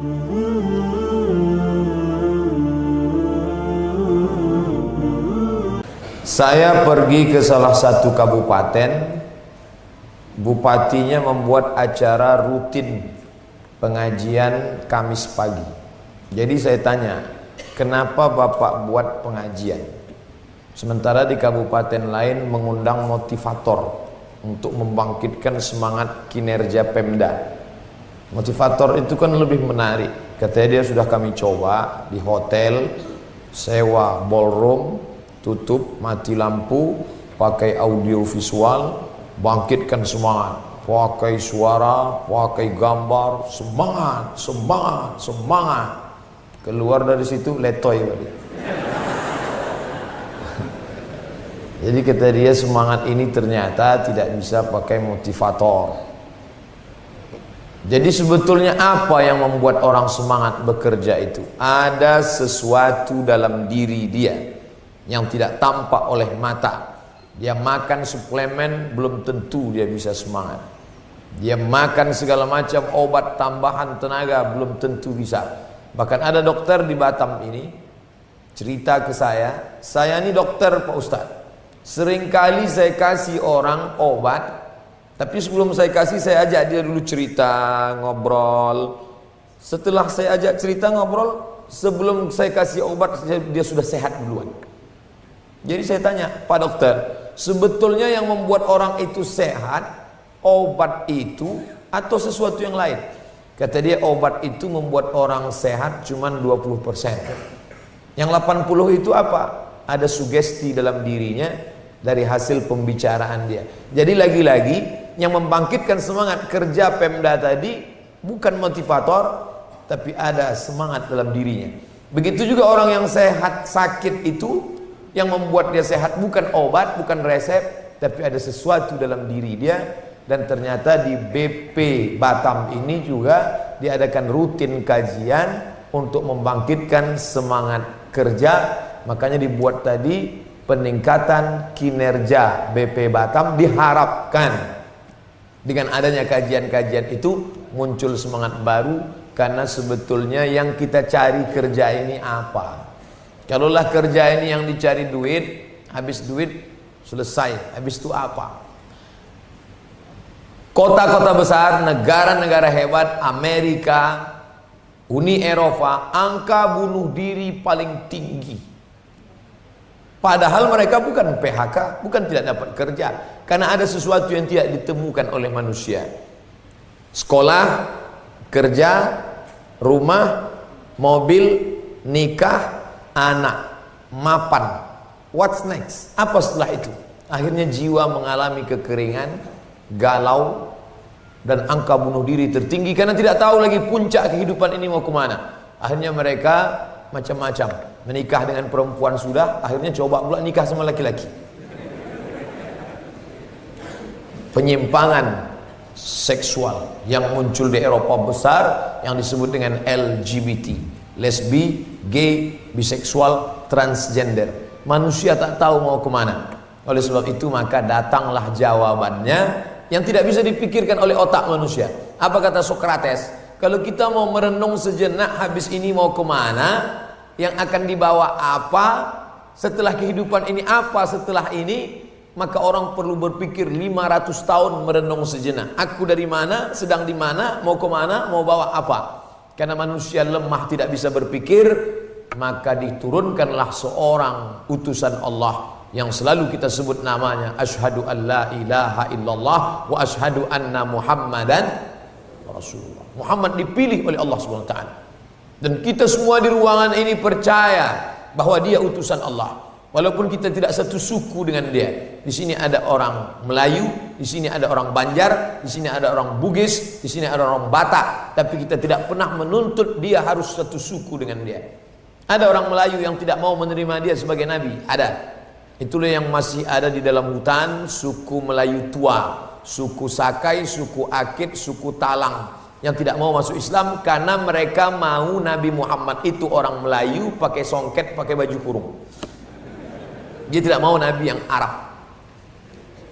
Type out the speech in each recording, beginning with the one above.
Saya pergi ke salah satu kabupaten. Bupatinya membuat acara rutin pengajian Kamis pagi. Jadi saya tanya Kenapa Bapak buat pengajian? Sementara di kabupaten lain mengundang motivator Untuk membangkitkan semangat kinerja Pemda Motivator itu kan lebih menarik. Katanya dia sudah kami coba di hotel Sewa ballroom tutup mati lampu pakai audio visual bangkitkan semangat. Pakai suara pakai gambar semangat semangat semangat. Keluar dari situ letoy balik. Jadi kata dia semangat ini ternyata tidak bisa pakai motivator jadi sebetulnya apa yang membuat orang semangat bekerja itu ada sesuatu dalam diri dia yang tidak tampak oleh mata. Dia makan suplemen belum tentu dia bisa semangat. Dia makan segala macam obat tambahan tenaga belum tentu bisa. Bahkan ada dokter di Batam ini cerita ke saya, saya ini dokter Pak Ustaz. Seringkali saya kasih orang obat, tapi sebelum saya kasih saya ajak dia dulu cerita, ngobrol. Setelah saya ajak cerita ngobrol, sebelum saya kasih obat dia sudah sehat duluan. Jadi saya tanya, Pak Dokter, sebetulnya yang membuat orang itu sehat, obat itu atau sesuatu yang lain? Kata dia obat itu membuat orang sehat cuma 20%. Yang 80 itu apa? Ada sugesti dalam dirinya dari hasil pembicaraan dia. Jadi lagi-lagi yang membangkitkan semangat kerja Pemda tadi bukan motivator tapi ada semangat dalam dirinya. Begitu juga orang yang sehat sakit itu yang membuat dia sehat bukan obat, bukan resep, tapi ada sesuatu dalam diri dia. Dan ternyata di BP Batam ini juga diadakan rutin kajian untuk membangkitkan semangat kerja. Makanya dibuat tadi peningkatan kinerja BP Batam diharapkan dengan adanya kajian-kajian itu muncul semangat baru karena sebetulnya yang kita cari kerja ini apa Kalaulah kerja ini yang dicari duit, habis duit selesai. Habis itu apa? Kota-kota besar, negara-negara hebat, Amerika, Uni Eropa, angka bunuh diri paling tinggi. Padahal mereka bukan PHK, bukan tidak dapat kerja, karena ada sesuatu yang tidak ditemukan oleh manusia. Sekolah, kerja, rumah, mobil, nikah, anak, mapan. What's next? Apa setelah itu? Akhirnya jiwa mengalami kekeringan, galau, dan angka bunuh diri tertinggi karena tidak tahu lagi puncak kehidupan ini mau ke mana. Akhirnya mereka macam-macam. Menikah dengan perempuan sudah, akhirnya coba pula nikah sama laki-laki. Penyimpangan seksual yang muncul di Eropa besar yang disebut dengan LGBT, lesbi, gay, biseksual, transgender. Manusia tak tahu mau ke mana. Oleh sebab itu maka datanglah jawabannya yang tidak bisa dipikirkan oleh otak manusia. Apa kata Socrates? Kalau kita mau merenung sejenak habis ini mau ke mana, yang akan dibawa apa, setelah kehidupan ini apa setelah ini, maka orang perlu berpikir 500 tahun merenung sejenak. Aku dari mana, sedang di mana, mau ke mana, mau bawa apa. Karena manusia lemah tidak bisa berpikir, maka diturunkanlah seorang utusan Allah yang selalu kita sebut namanya asyhadu an la ilaha illallah wa asyhadu anna muhammadan rasulullah Muhammad dipilih oleh Allah Subhanahu wa taala dan kita semua di ruangan ini percaya bahwa dia utusan Allah. Walaupun kita tidak satu suku dengan dia. Di sini ada orang Melayu di sini ada orang Banjar di sini ada orang Bugis di sini ada orang Batak. Tapi kita tidak pernah menuntut dia harus satu suku dengan dia. Ada orang Melayu yang tidak mau menerima dia sebagai nabi. Ada. Itulah yang masih ada di dalam hutan suku Melayu tua, suku Sakai, suku Akit, suku Talang yang tidak mau masuk Islam karena mereka mau Nabi Muhammad itu orang Melayu pakai songket, pakai baju kurung. Dia tidak mau Nabi yang Arab.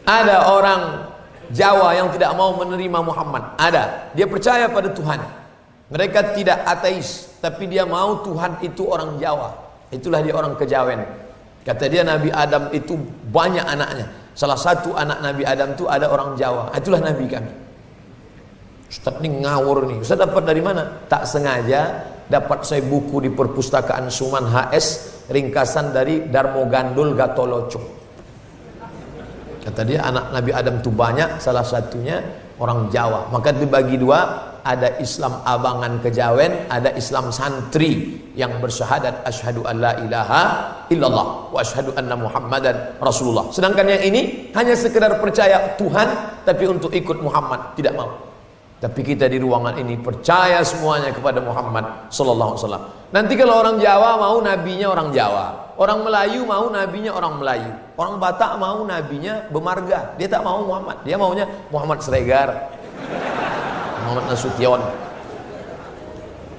Ada orang Jawa yang tidak mau menerima Muhammad. Ada. Dia percaya pada Tuhan. Mereka tidak ateis, tapi dia mau Tuhan itu orang Jawa. Itulah dia orang kejawen. Kata dia Nabi Adam itu banyak anaknya. Salah satu anak Nabi Adam itu ada orang Jawa. Itulah Nabi kami. Ustaz ini ngawur nih. Ustaz dapat dari mana? Tak sengaja dapat saya buku di perpustakaan Suman HS ringkasan dari Darmo Gandul Gatoloco. Kata dia anak Nabi Adam itu banyak, salah satunya orang Jawa. Maka dibagi dua, ada Islam abangan kejawen, ada Islam santri yang bersyahadat asyhadu an la ilaha illallah wa asyhadu anna muhammadan rasulullah. Sedangkan yang ini hanya sekedar percaya Tuhan tapi untuk ikut Muhammad tidak mau. Tapi kita di ruangan ini percaya semuanya kepada Muhammad sallallahu alaihi wasallam. Nanti kalau orang Jawa mau nabinya orang Jawa, orang Melayu mau nabinya orang Melayu, orang Batak mau nabinya Bemarga. Dia tak mau Muhammad, dia maunya Muhammad Sregar. Muhammad Nasution.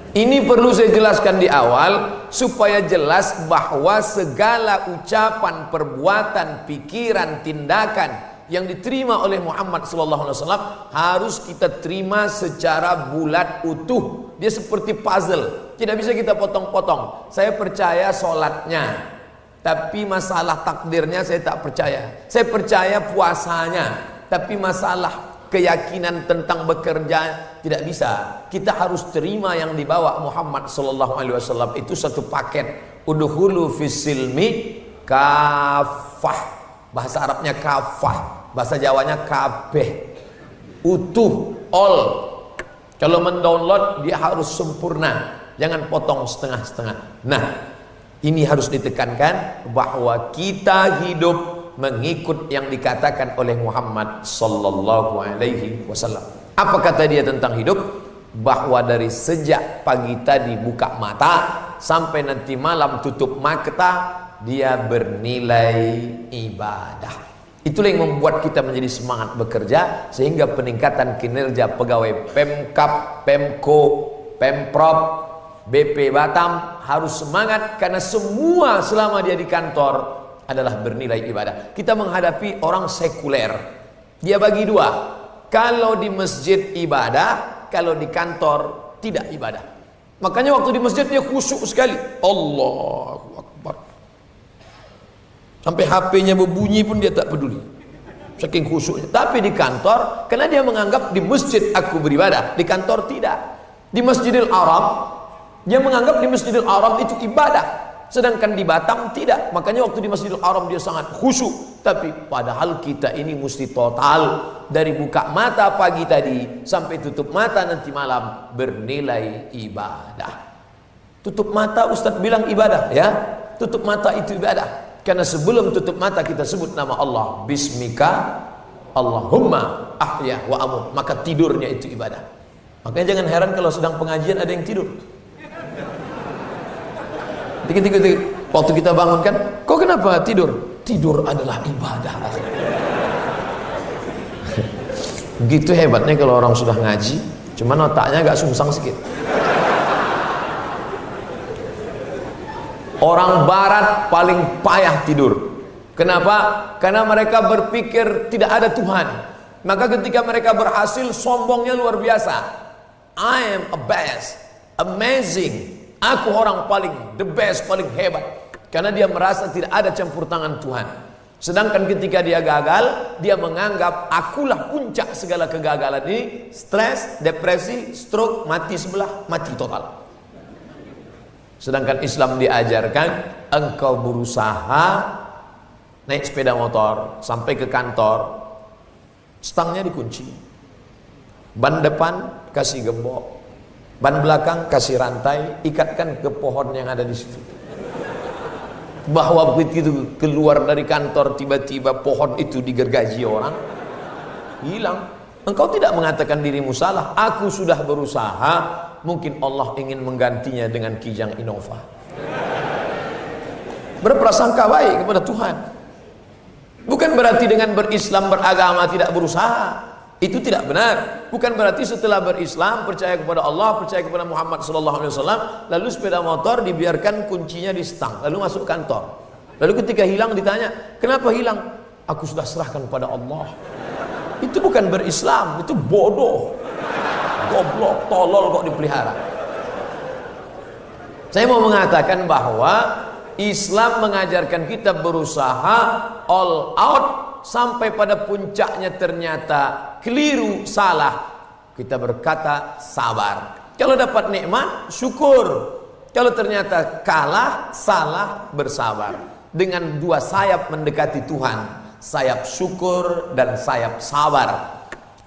Ini perlu saya jelaskan di awal supaya jelas bahwa segala ucapan, perbuatan, pikiran, tindakan yang diterima oleh Muhammad wasallam harus kita terima secara bulat utuh. Dia seperti puzzle, tidak bisa kita potong-potong. Saya percaya solatnya, tapi masalah takdirnya saya tak percaya. Saya percaya puasanya, tapi masalah keyakinan tentang bekerja tidak bisa. Kita harus terima yang dibawa Muhammad wasallam itu satu paket. Udhulu fisilmi kafah. Bahasa Arabnya kafah bahasa Jawanya kabeh. Utuh all kalau mendownload dia harus sempurna. Jangan potong setengah-setengah. Nah ini harus ditekankan bahwa kita hidup mengikut yang dikatakan oleh Muhammad sallallahu alaihi wasallam. Apa kata dia tentang hidup? Bahwa dari sejak pagi tadi buka mata sampai nanti malam tutup mata dia bernilai ibadah Itulah yang membuat kita menjadi semangat bekerja sehingga peningkatan kinerja pegawai Pemkap, Pemko, Pemprov, BP Batam harus semangat karena semua selama dia di kantor adalah bernilai ibadah. Kita menghadapi orang sekuler. Dia bagi dua. Kalau di masjid ibadah, kalau di kantor tidak ibadah. Makanya waktu di masjid dia khusyuk sekali. Akbar. Sampai HP-nya berbunyi pun dia tak peduli. Saking khusyuknya. Tapi di kantor, karena dia menganggap di masjid aku beribadah, di kantor tidak. Di Masjidil Arab, dia menganggap di Masjidil Arab itu ibadah. Sedangkan di Batam tidak. Makanya waktu di Masjidil Arab dia sangat khusyuk. Tapi padahal kita ini mesti total dari buka mata pagi tadi sampai tutup mata nanti malam bernilai ibadah. Tutup mata Ustadz bilang ibadah ya. Tutup mata itu ibadah. Karena sebelum tutup mata kita sebut nama Allah Bismika Allahumma ahya wa amut. Maka tidurnya itu ibadah. Makanya jangan heran kalau sedang pengajian ada yang tidur. Dikit-dikit Waktu kita bangun kan Kok kenapa tidur? Tidur adalah ibadah. Begitu hebatnya kalau orang sudah ngaji Cuman otaknya agak sungsang sedikit Orang barat paling payah tidur. Kenapa? Karena mereka berpikir tidak ada Tuhan. Maka ketika mereka berhasil sombongnya luar biasa. I am a best, amazing. Aku orang paling the best, paling hebat. Karena dia merasa tidak ada campur tangan Tuhan. Sedangkan ketika dia gagal, dia menganggap akulah puncak segala kegagalan ini. Stres, depresi, stroke, mati sebelah, mati total. Sedangkan Islam diajarkan engkau berusaha naik sepeda motor sampai ke kantor, stangnya dikunci. Ban depan kasih gembok, ban belakang kasih rantai, ikatkan ke pohon yang ada di situ. Bahwa begitu keluar dari kantor tiba-tiba pohon itu digergaji orang, hilang. Engkau tidak mengatakan dirimu salah. Aku sudah berusaha mungkin Allah ingin menggantinya dengan kijang Innova. Berprasangka baik kepada Tuhan. Bukan berarti dengan berislam beragama tidak berusaha. Itu tidak benar. Bukan berarti setelah berislam percaya kepada Allah, percaya kepada Muhammad wasallam, lalu sepeda motor dibiarkan kuncinya di stang, lalu masuk kantor. Lalu ketika hilang ditanya, "Kenapa hilang?" Aku sudah serahkan kepada Allah. Itu bukan berislam, itu bodoh. Goblok, tolol kok dipelihara. Saya mau mengatakan bahwa Islam mengajarkan kita berusaha all out sampai pada puncaknya ternyata keliru, salah. Kita berkata sabar. Kalau dapat nikmat, syukur. Kalau ternyata kalah, salah, bersabar. Dengan dua sayap mendekati Tuhan, sayap syukur dan sayap sabar.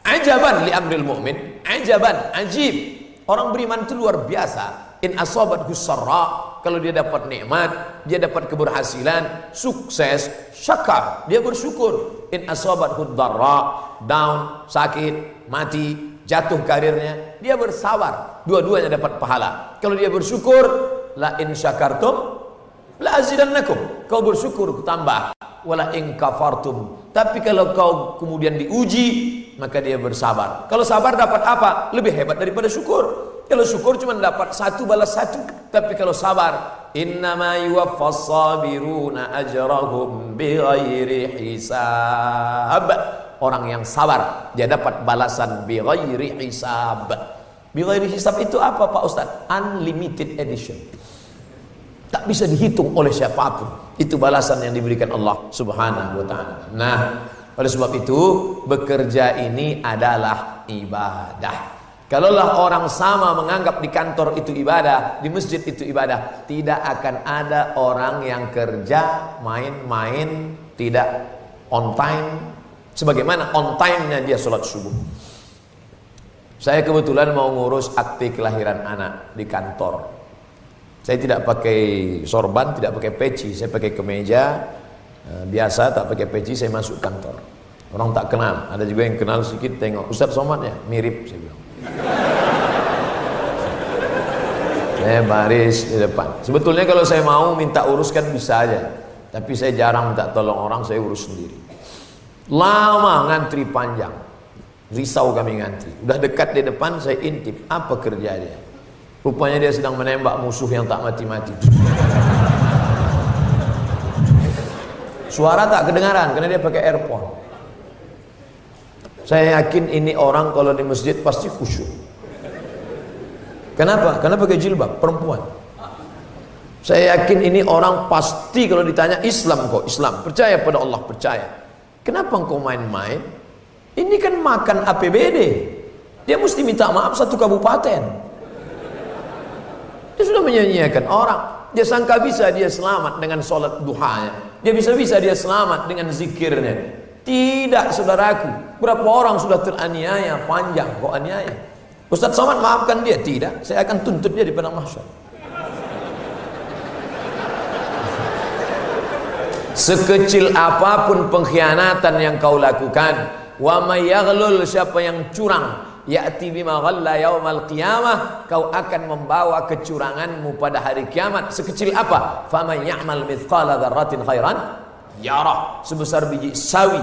Ajaban li amril mu'min, ajaban, ajib. Orang beriman itu luar biasa. In asobat husarra, kalau dia dapat nikmat, dia dapat keberhasilan, sukses, syakar, dia bersyukur. In asobat hudarra, down, sakit, mati, jatuh karirnya, dia bersabar. Dua-duanya dapat pahala. Kalau dia bersyukur, la in syakartum la azidannakum. Kau bersyukur ku tambah. Wala in kafartum. Tapi kalau kau kemudian diuji, maka dia bersabar. Kalau sabar dapat apa? Lebih hebat daripada syukur. Kalau syukur cuma dapat satu balas satu. Tapi kalau sabar, innama yuwaffas sabiruna ajrahum bighairi hisab orang yang sabar dia dapat balasan bi ghairi hisab bi ghairi hisab itu apa Pak Ustaz unlimited edition tak bisa dihitung oleh siapa pun itu balasan yang diberikan Allah Subhanahu wa taala nah oleh sebab itu bekerja ini adalah ibadah Kalaulah orang sama menganggap di kantor itu ibadah, di masjid itu ibadah, tidak akan ada orang yang kerja main-main, tidak on time, Sebagaimana on time-nya dia sholat subuh. Saya kebetulan mau ngurus akte kelahiran anak di kantor. Saya tidak pakai sorban, tidak pakai peci, saya pakai kemeja eh, biasa, tak pakai peci, saya masuk kantor. Orang tak kenal, ada juga yang kenal sedikit tengok Ustaz Somad ya, mirip saya bilang. saya baris di depan. Sebetulnya kalau saya mau minta uruskan bisa aja, tapi saya jarang minta tolong orang, saya urus sendiri. Lama ngantri panjang. Risau kami ngantri. Udah dekat di depan saya intip. Apa kerja dia? Rupanya dia sedang menembak musuh yang tak mati-mati. Suara tak kedengaran karena dia pakai earphone. Saya yakin ini orang kalau di masjid pasti khusyuk. Kenapa? Karena pakai jilbab, perempuan. Saya yakin ini orang pasti kalau ditanya Islam kok, Islam. Percaya pada Allah, percaya. Kenapa engkau main-main? Ini kan makan APBD. Dia mesti minta maaf satu kabupaten. Dia sudah menyanyiakan orang. Dia sangka bisa dia selamat dengan sholat duhanya. Dia bisa-bisa dia selamat dengan zikirnya. Tidak saudaraku. Berapa orang sudah teraniaya panjang kok aniaya. Ustaz Somad maafkan dia. Tidak. Saya akan tuntut dia di padang mahsyar. Sekecil apa pun pengkhianatan yang kau lakukan, wa may yaghlul siapa yang curang, ya'ti bima ghalla yaumal qiyamah, kau akan membawa kecuranganmu pada hari kiamat. Sekecil apa? Faman ya'mal mithqala dzarratin khairan yarah. Sebesar biji sawi.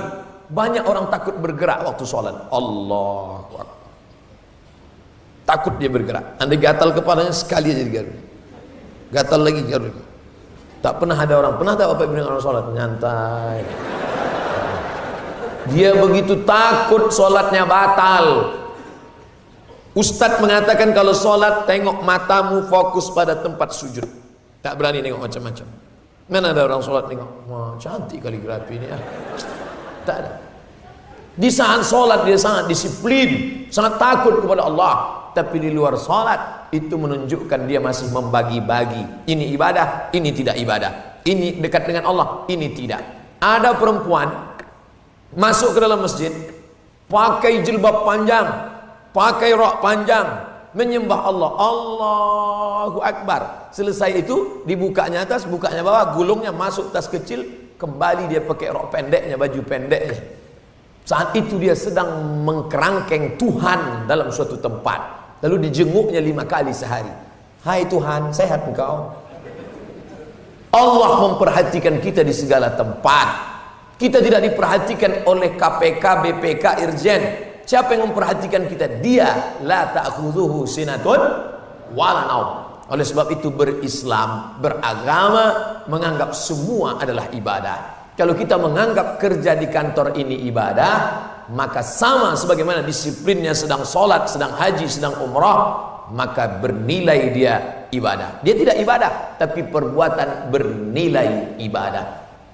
Banyak orang takut bergerak waktu sholat. Allah Takut dia bergerak. Anda gatal kepalanya sekali aja digaruk. Gatal lagi garuk. Tak pernah ada orang, pernah tak Bapak Ibu orang sholat? Nyantai. Dia begitu takut sholatnya batal. Ustadz mengatakan kalau sholat tengok matamu fokus pada tempat sujud. Tak berani tengok macam-macam. Mana ada orang sholat tengok, wah cantik kaligrafi ini ya. Tak ada. Di saat sholat dia sangat disiplin, sangat takut kepada Allah. Tapi di luar sholat itu menunjukkan dia masih membagi-bagi. Ini ibadah, ini tidak ibadah. Ini dekat dengan Allah, ini tidak. Ada perempuan masuk ke dalam masjid, pakai jilbab panjang, pakai rok panjang, menyembah Allah. Allahu Akbar. Selesai itu dibukanya atas, bukanya bawah, gulungnya masuk tas kecil, kembali dia pakai rok pendeknya, baju pendeknya. Saat itu dia sedang mengkerangkeng Tuhan dalam suatu tempat. Lalu dijenguknya lima kali sehari. Hai Tuhan, sehat engkau? Allah memperhatikan kita di segala tempat. Kita tidak diperhatikan oleh KPK, BPK, Irjen. Siapa yang memperhatikan kita? Dia. La ta'khudhuhu sinatun wala naum. Oleh sebab itu berislam, beragama, menganggap semua adalah ibadah. Kalau kita menganggap kerja di kantor ini ibadah, maka sama sebagaimana disiplinnya sedang sholat, sedang haji, sedang umrah, maka bernilai dia ibadah. Dia tidak ibadah, tapi perbuatan bernilai ibadah.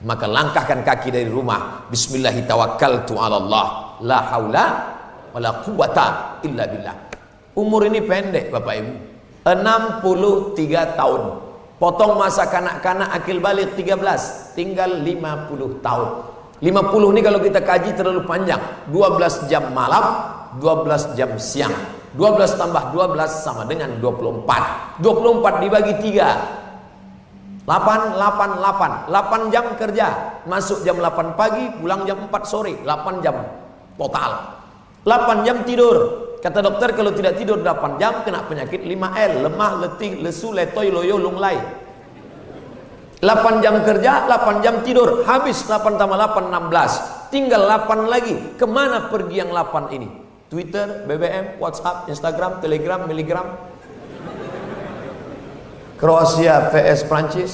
Maka langkahkan kaki dari rumah. Bismillahirrahmanirrahim. La haula wala quwata illa billah. Umur ini pendek Bapak Ibu. 63 tahun. Potong masa kanak-kanak akil balik 13, tinggal 50 tahun. 50 ini kalau kita kaji terlalu panjang. 12 jam malam, 12 jam siang. 12 tambah 12 sama dengan 24. 24 dibagi 3. 8, 8, 8. 8 jam kerja. Masuk jam 8 pagi, pulang jam 4 sore. 8 jam total. 8 jam tidur. Kata dokter kalau tidak tidur 8 jam kena penyakit 5L, lemah, letih, lesu, letoy, loyo, lunglai. 8 jam kerja, 8 jam tidur. Habis 8 tambah 8, 16. Tinggal 8 lagi. Ke mana pergi yang 8 ini? Twitter, BBM, WhatsApp, Instagram, Telegram, Miligram. Kroasia PS Prancis.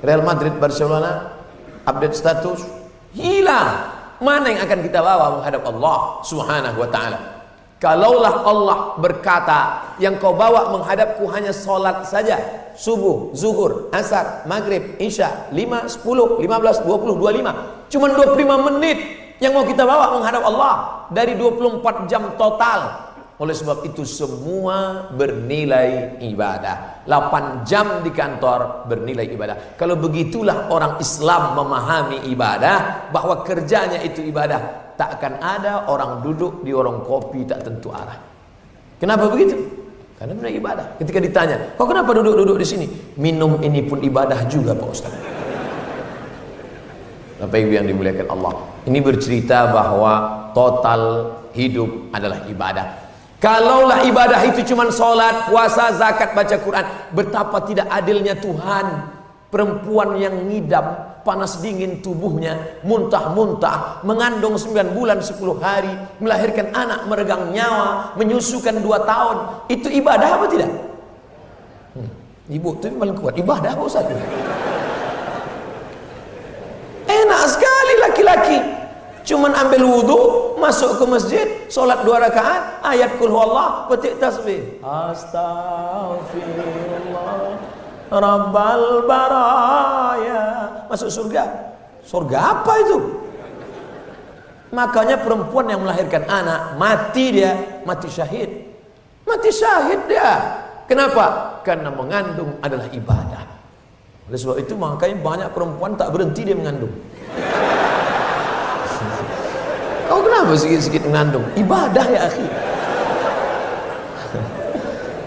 Real Madrid Barcelona. Update status. Hilang. Mana yang akan kita bawa menghadap Allah Subhanahu wa taala? Kalaulah Allah berkata, yang kau bawa menghadapku hanya solat saja, subuh, zuhur, asar, maghrib, isya, 5, 10, 15, 20, 25. Cuma 25 menit yang mau kita bawa menghadap Allah dari 24 jam total. Oleh sebab itu semua bernilai ibadah. 8 jam di kantor bernilai ibadah. Kalau begitulah orang Islam memahami ibadah bahwa kerjanya itu ibadah, tak akan ada orang duduk di warung kopi tak tentu arah. Kenapa begitu? Karena benar ibadah. Ketika ditanya, kok kenapa duduk-duduk di sini? Minum ini pun ibadah juga Pak Ustaz. Bapak Ibu yang dimuliakan Allah. Ini bercerita bahwa total hidup adalah ibadah. Kalaulah ibadah itu cuma sholat, puasa, zakat, baca Quran. Betapa tidak adilnya Tuhan. Perempuan yang ngidam, panas dingin tubuhnya, muntah-muntah, mengandung 9 bulan 10 hari, melahirkan anak, meregang nyawa, menyusukan 2 tahun. Itu ibadah apa tidak? Hmm. Ibu itu paling kuat. Ibadah apa Ustaz? Enak sekali laki-laki. Cuman ambil wudhu, masuk ke masjid, solat dua rakaat, ayat kul Allah, petik tasbih. Astaghfirullah, Rabbal baraya. Masuk surga. Surga apa itu? Makanya perempuan yang melahirkan anak, mati dia, mati syahid. Mati syahid dia. Kenapa? Karena mengandung adalah ibadah. Oleh sebab itu makanya banyak perempuan tak berhenti dia mengandung. Kau kenapa sikit-sikit mengandung? Ibadah ya akhi.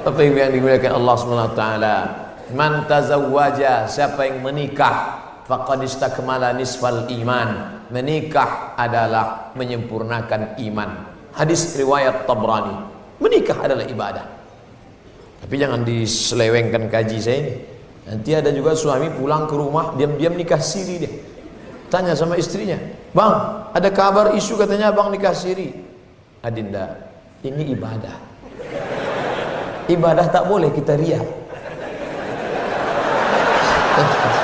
Apa yang dimuliakan Allah SWT Man tazawwaja Siapa yang menikah Faqad istakmala nisfal iman. Menikah adalah Menyempurnakan iman. Hadis riwayat Tabrani. Menikah adalah ibadah. Tapi jangan diselewengkan kaji saya ini. Nanti ada juga suami pulang ke rumah Diam-diam nikah siri dia Tanya sama istrinya Bang, ada kabar isu katanya abang nikah siri. Adinda, ini ibadah. Ibadah tak boleh kita riak.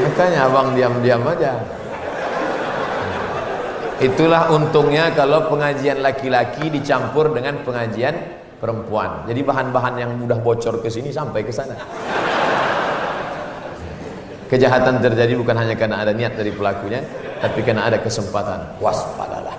Makanya abang diam-diam aja. Itulah untungnya kalau pengajian laki-laki dicampur dengan pengajian perempuan. Jadi bahan-bahan yang mudah bocor ke sini sampai ke sana. Kejahatan terjadi bukan hanya karena ada niat dari pelakunya, tapi karena ada kesempatan. Waspadalah.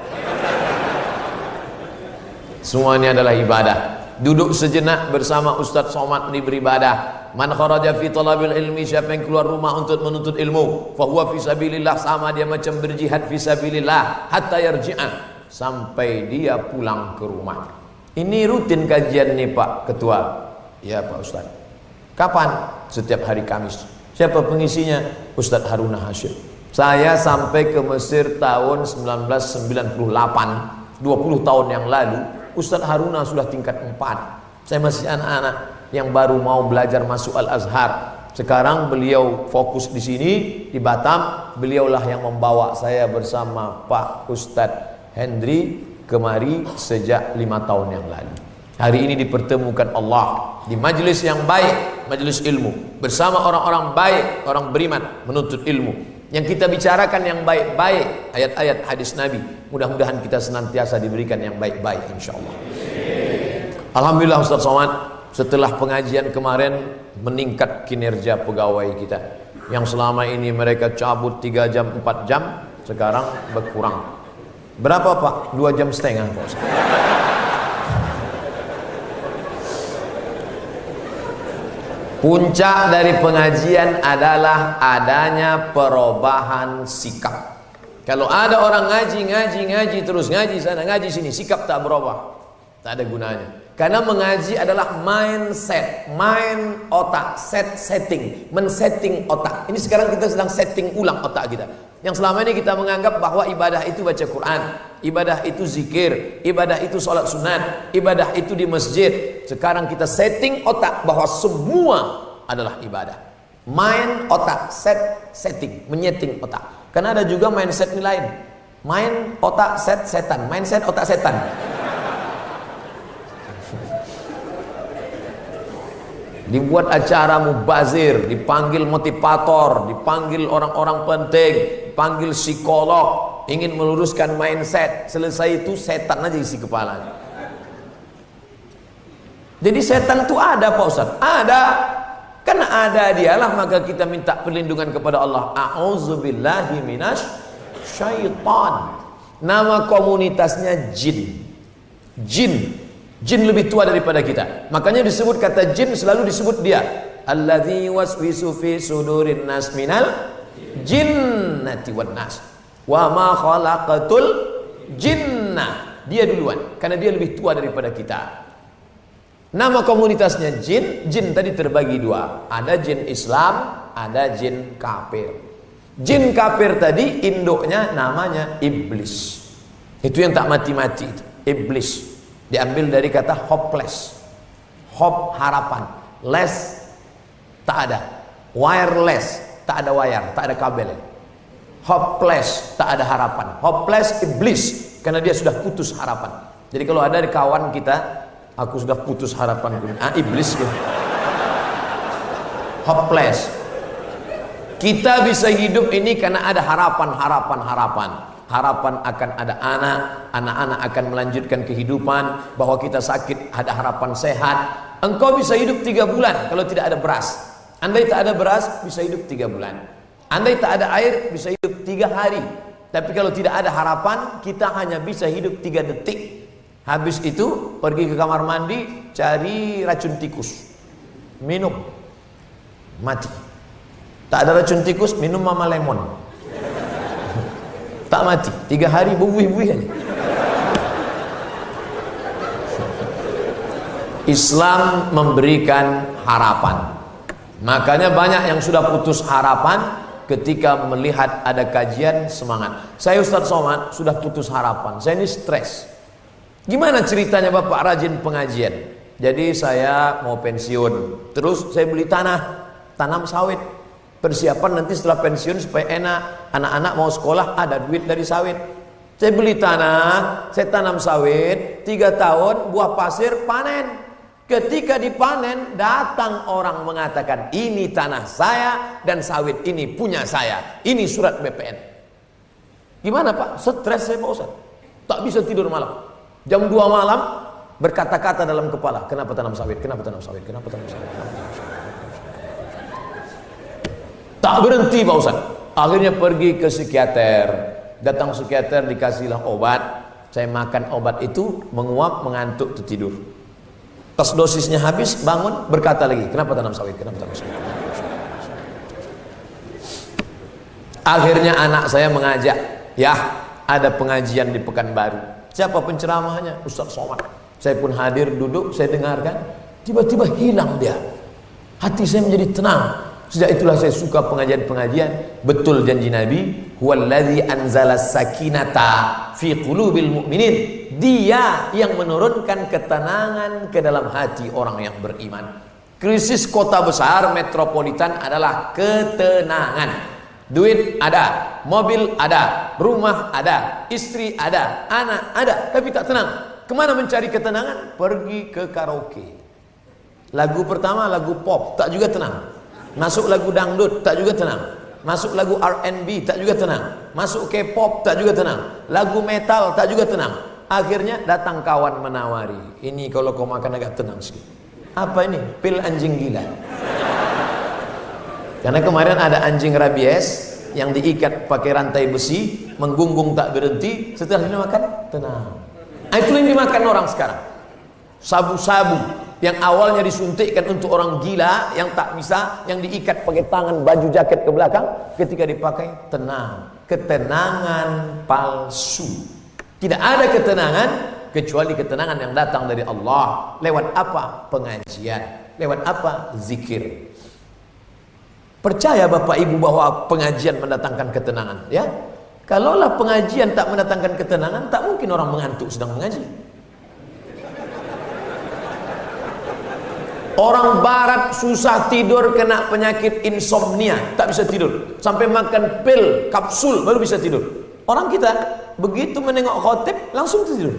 Semua ini adalah ibadah. Duduk sejenak bersama Ustaz Somad ini beribadah. Man kharaja fi talabil ilmi siapa yang keluar rumah untuk menuntut ilmu, fa huwa fi sabilillah sama dia macam berjihad fi sabilillah hatta yarji'a sampai dia pulang ke rumah. Ini rutin kajian nih Pak Ketua. Ya Pak Ustaz. Kapan? Setiap hari Kamis. Siapa pengisinya? Ustadz Haruna Hashim. Saya sampai ke Mesir tahun 1998, 20 tahun yang lalu. Ustadz Haruna sudah tingkat 4. Saya masih anak-anak yang baru mau belajar masuk Al-Azhar. Sekarang beliau fokus di sini di Batam. Beliaulah yang membawa saya bersama Pak Ustadz Hendri kemari sejak lima tahun yang lalu. Hari ini dipertemukan Allah di majelis yang baik, majelis ilmu bersama orang-orang baik, orang beriman menuntut ilmu. Yang kita bicarakan yang baik-baik, ayat-ayat hadis Nabi. Mudah-mudahan kita senantiasa diberikan yang baik-baik insyaallah. Alhamdulillah Ustaz Somad, setelah pengajian kemarin meningkat kinerja pegawai kita. Yang selama ini mereka cabut 3 jam, 4 jam, sekarang berkurang. Berapa Pak? 2 jam setengah Pak. Puncak dari pengajian adalah adanya perubahan sikap. Kalau ada orang ngaji, ngaji, ngaji, terus ngaji sana, ngaji sini, sikap tak berubah. Tak ada gunanya. Karena mengaji adalah mindset, mind otak, set setting, men-setting otak. Ini sekarang kita sedang setting ulang otak kita. Yang selama ini kita menganggap bahwa ibadah itu baca Quran, ibadah itu zikir, ibadah itu sholat sunat, ibadah itu di masjid. Sekarang kita setting otak bahwa semua adalah ibadah. Mind otak, set setting, menyeting otak. Karena ada juga mindset ini lain. Mind otak set setan, mindset otak setan. dibuat acara mubazir, dipanggil motivator, dipanggil orang-orang penting, dipanggil psikolog, ingin meluruskan mindset. Selesai itu setan aja isi kepala. Jadi setan itu ada Pak Ustaz? Ada. Karena ada dialah maka kita minta perlindungan kepada Allah. A'udzubillahi minas syaitan. Nama komunitasnya jin. Jin Jin lebih tua daripada kita. Makanya disebut kata jin selalu disebut dia. Alladzi waswisu fi sudurin nas minal jinnati wan nas. Wa ma khalaqatul jinna. Dia duluan karena dia lebih tua daripada kita. Nama komunitasnya jin, jin tadi terbagi dua. Ada jin Islam, ada jin kafir. Jin kafir tadi induknya namanya iblis. Itu yang tak mati-mati itu, iblis. Diambil dari kata hopeless. Hope harapan. Less tak ada. Wireless tak ada wire, tak ada kabel. Hopeless tak ada harapan. Hopeless iblis karena dia sudah putus harapan. Jadi kalau ada di kawan kita, aku sudah putus harapan. Ah iblis gitu. Hopeless. Kita bisa hidup ini karena ada harapan, harapan, harapan harapan akan ada anak, anak-anak akan melanjutkan kehidupan, bahwa kita sakit ada harapan sehat. Engkau bisa hidup tiga bulan kalau tidak ada beras. Andai tak ada beras bisa hidup tiga bulan. Andai tak ada air bisa hidup tiga hari. Tapi kalau tidak ada harapan kita hanya bisa hidup tiga detik. Habis itu pergi ke kamar mandi cari racun tikus. Minum. Mati. Tak ada racun tikus minum mama lemon. Tak mati. Tiga hari buih-buih. Islam memberikan harapan. Makanya banyak yang sudah putus harapan ketika melihat ada kajian semangat. Saya Ustadz Somad sudah putus harapan. Saya ini stres. Gimana ceritanya Bapak rajin pengajian? Jadi saya mau pensiun. Terus saya beli tanah, tanam sawit. Persiapan nanti setelah pensiun supaya enak. Anak-anak mau sekolah ada duit dari sawit. Saya beli tanah, saya tanam sawit, tiga tahun buah pasir panen. Ketika dipanen, datang orang mengatakan, ini tanah saya dan sawit ini punya saya. Ini surat BPN. Gimana Pak? Stres saya Pak Ustaz. Tak bisa tidur malam. Jam 2 malam, berkata-kata dalam kepala, kenapa tanam sawit, kenapa tanam sawit, kenapa tanam sawit. Tak berhenti Pak Ustaz. Akhirnya pergi ke psikiater. Datang psikiater dikasihlah obat. Saya makan obat itu menguap, mengantuk, tertidur. Pas dosisnya habis, bangun, berkata lagi, kenapa tanam sawit? Kenapa tanam sawit? Akhirnya anak saya mengajak, ya ada pengajian di Pekanbaru. Siapa penceramahnya? Ustaz Somad. Saya pun hadir duduk, saya dengarkan. Tiba-tiba hilang dia. Hati saya menjadi tenang. Sejak itulah saya suka pengajian-pengajian. Betul janji Nabi, huwallazi anzala sakinata fi qulubil mu'minin. Dia yang menurunkan ketenangan ke dalam hati orang yang beriman. Krisis kota besar metropolitan adalah ketenangan. Duit ada, mobil ada, rumah ada, istri ada, anak ada, tapi tak tenang. Ke mana mencari ketenangan? Pergi ke karaoke. Lagu pertama lagu pop, tak juga tenang. Masuk lagu dangdut, tak juga tenang. Masuk lagu R&B tak juga tenang. Masuk K-pop tak juga tenang. Lagu metal tak juga tenang. Akhirnya datang kawan menawari. Ini kalau kau makan agak tenang sedikit. Apa ini? Pil anjing gila. Karena kemarin ada anjing rabies yang diikat pakai rantai besi, menggungung tak berhenti, setelah dia makan tenang. Nah, itu yang dimakan orang sekarang. Sabu-sabu yang awalnya disuntikkan untuk orang gila yang tak bisa, yang diikat pakai tangan baju jaket ke belakang, ketika dipakai tenang. Ketenangan palsu. Tidak ada ketenangan kecuali ketenangan yang datang dari Allah. Lewat apa? Pengajian. Lewat apa? Zikir. Percaya Bapak Ibu bahwa pengajian mendatangkan ketenangan, ya? Kalaulah pengajian tak mendatangkan ketenangan, tak mungkin orang mengantuk sedang mengaji. Orang barat susah tidur kena penyakit insomnia, tak bisa tidur. Sampai makan pil, kapsul baru bisa tidur. Orang kita begitu menengok khotib langsung tidur.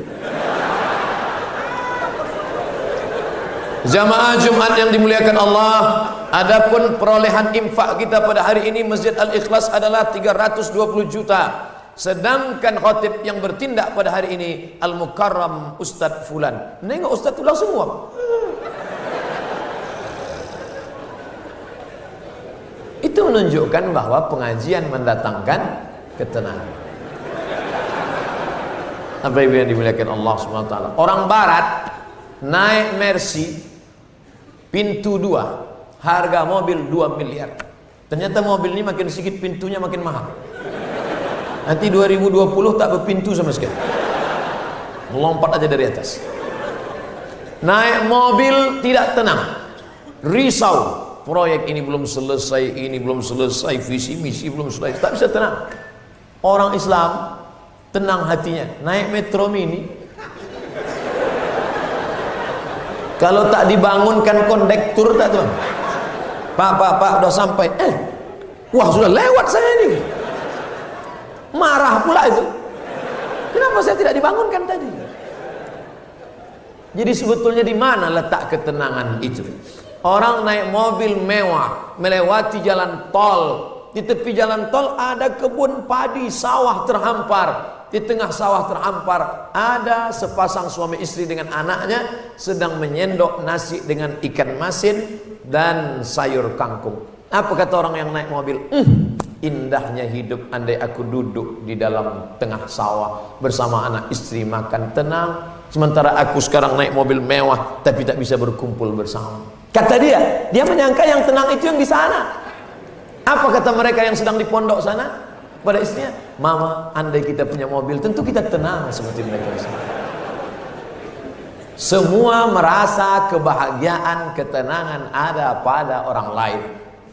Jamaah Jumat yang dimuliakan Allah, adapun perolehan infak kita pada hari ini Masjid Al-Ikhlas adalah 320 juta. Sedangkan khatib yang bertindak pada hari ini Al-Mukarram Ustadz Fulan. Nengok Ustadz itu langsung uang. Itu menunjukkan bahwa pengajian mendatangkan ketenangan. Apa yang dimuliakan Allah SWT. Orang barat naik Mercy Pintu dua, harga mobil 2 miliar. Ternyata mobil ini makin sedikit pintunya makin mahal. Nanti 2020 tak berpintu sama sekali. Melompat aja dari atas. Naik mobil tidak tenang. Risau. Proyek ini belum selesai, ini belum selesai, visi misi belum selesai. Tak bisa tenang. Orang Islam tenang hatinya. Naik metro mini Kalau tak dibangunkan kondektur tak tuan? Pak, pak, pak, udah sampai. Eh, wah sudah lewat saya ini. Marah pula itu. Kenapa saya tidak dibangunkan tadi? Jadi sebetulnya di mana letak ketenangan itu? Orang naik mobil mewah, melewati jalan tol. Di tepi jalan tol ada kebun padi, sawah terhampar di tengah sawah terhampar ada sepasang suami istri dengan anaknya sedang menyendok nasi dengan ikan masin dan sayur kangkung. Apa kata orang yang naik mobil? Mm, indahnya hidup andai aku duduk di dalam tengah sawah bersama anak istri makan tenang. Sementara aku sekarang naik mobil mewah tapi tak bisa berkumpul bersama. Kata dia, dia menyangka yang tenang itu yang di sana. Apa kata mereka yang sedang di pondok sana? pada istrinya, "Mama, andai kita punya mobil, tentu kita tenang seperti mereka Semua merasa kebahagiaan, ketenangan ada pada orang lain.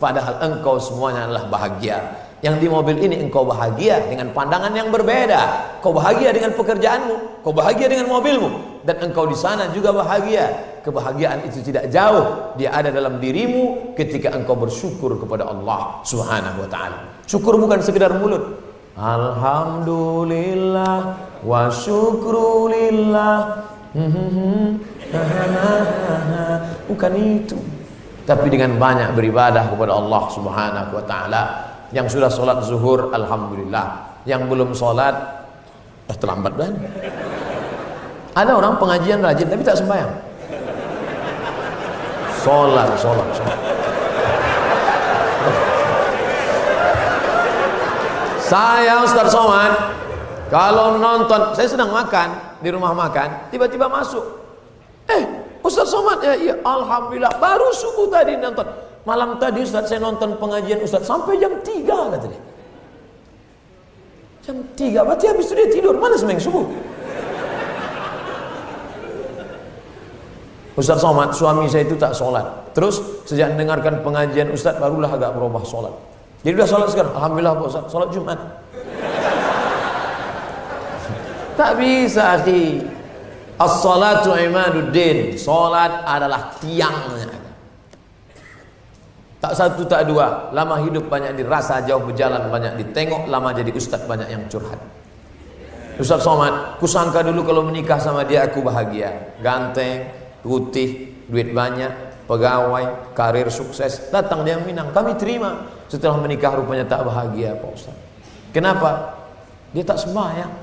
Padahal engkau semuanya adalah bahagia. Yang di mobil ini engkau bahagia dengan pandangan yang berbeda. Kau bahagia dengan pekerjaanmu, kau bahagia dengan mobilmu, dan engkau di sana juga bahagia. Kebahagiaan itu tidak jauh, dia ada dalam dirimu ketika engkau bersyukur kepada Allah Subhanahu wa taala. Syukur bukan sekedar mulut. Alhamdulillah wa syukrulillah. Bukan itu. Tapi dengan banyak beribadah kepada Allah Subhanahu wa taala. Yang sudah sholat zuhur alhamdulillah. Yang belum sholat eh, terlambat kan? Ada orang pengajian rajin tapi tak sembahyang. Sholat, sholat, sholat. Saya Ustaz Somad kalau nonton, saya sedang makan di rumah makan, tiba-tiba masuk. Eh, Ustaz Somad ya, iya, alhamdulillah baru subuh tadi nonton. Malam tadi Ustaz saya nonton pengajian Ustaz sampai jam 3 kata dia. Jam 3, berarti habis itu dia tidur. Mana semeng subuh? Ustaz Somad, suami saya itu tak sholat. Terus sejak mendengarkan pengajian Ustaz barulah agak berubah sholat. Jadi udah sholat sekarang. Alhamdulillah Pak Ustaz. Sholat Jumat. tak bisa akhi. As-salatu imaduddin. Sholat adalah tiangnya. Tak satu tak dua. Lama hidup banyak dirasa, jauh berjalan banyak ditengok. Lama jadi ustaz banyak yang curhat. Ustaz Somad, kusangka dulu kalau menikah sama dia aku bahagia. Ganteng, putih, duit banyak, pegawai, karir sukses. Datang dia Minang, kami terima. Setelah menikah rupanya tak bahagia Pak Ustaz. Kenapa? Dia tak sembahyang.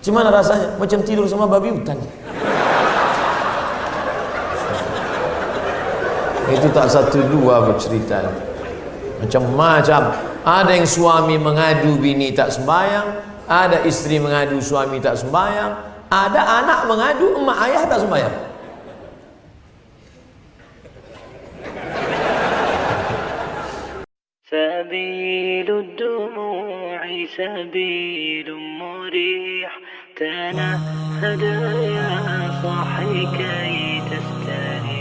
Gimana rasanya? Macam tidur sama babi hutan. Itu tak satu dua bercerita. Macam-macam. Ada yang suami mengadu bini tak sembahyang, ada istri mengadu suami tak sembahyang, ada anak mengadu emak ayah tak sembahyang. سبيل الدموع سبيل مريح. تنهد يا صاحي كي تستريح.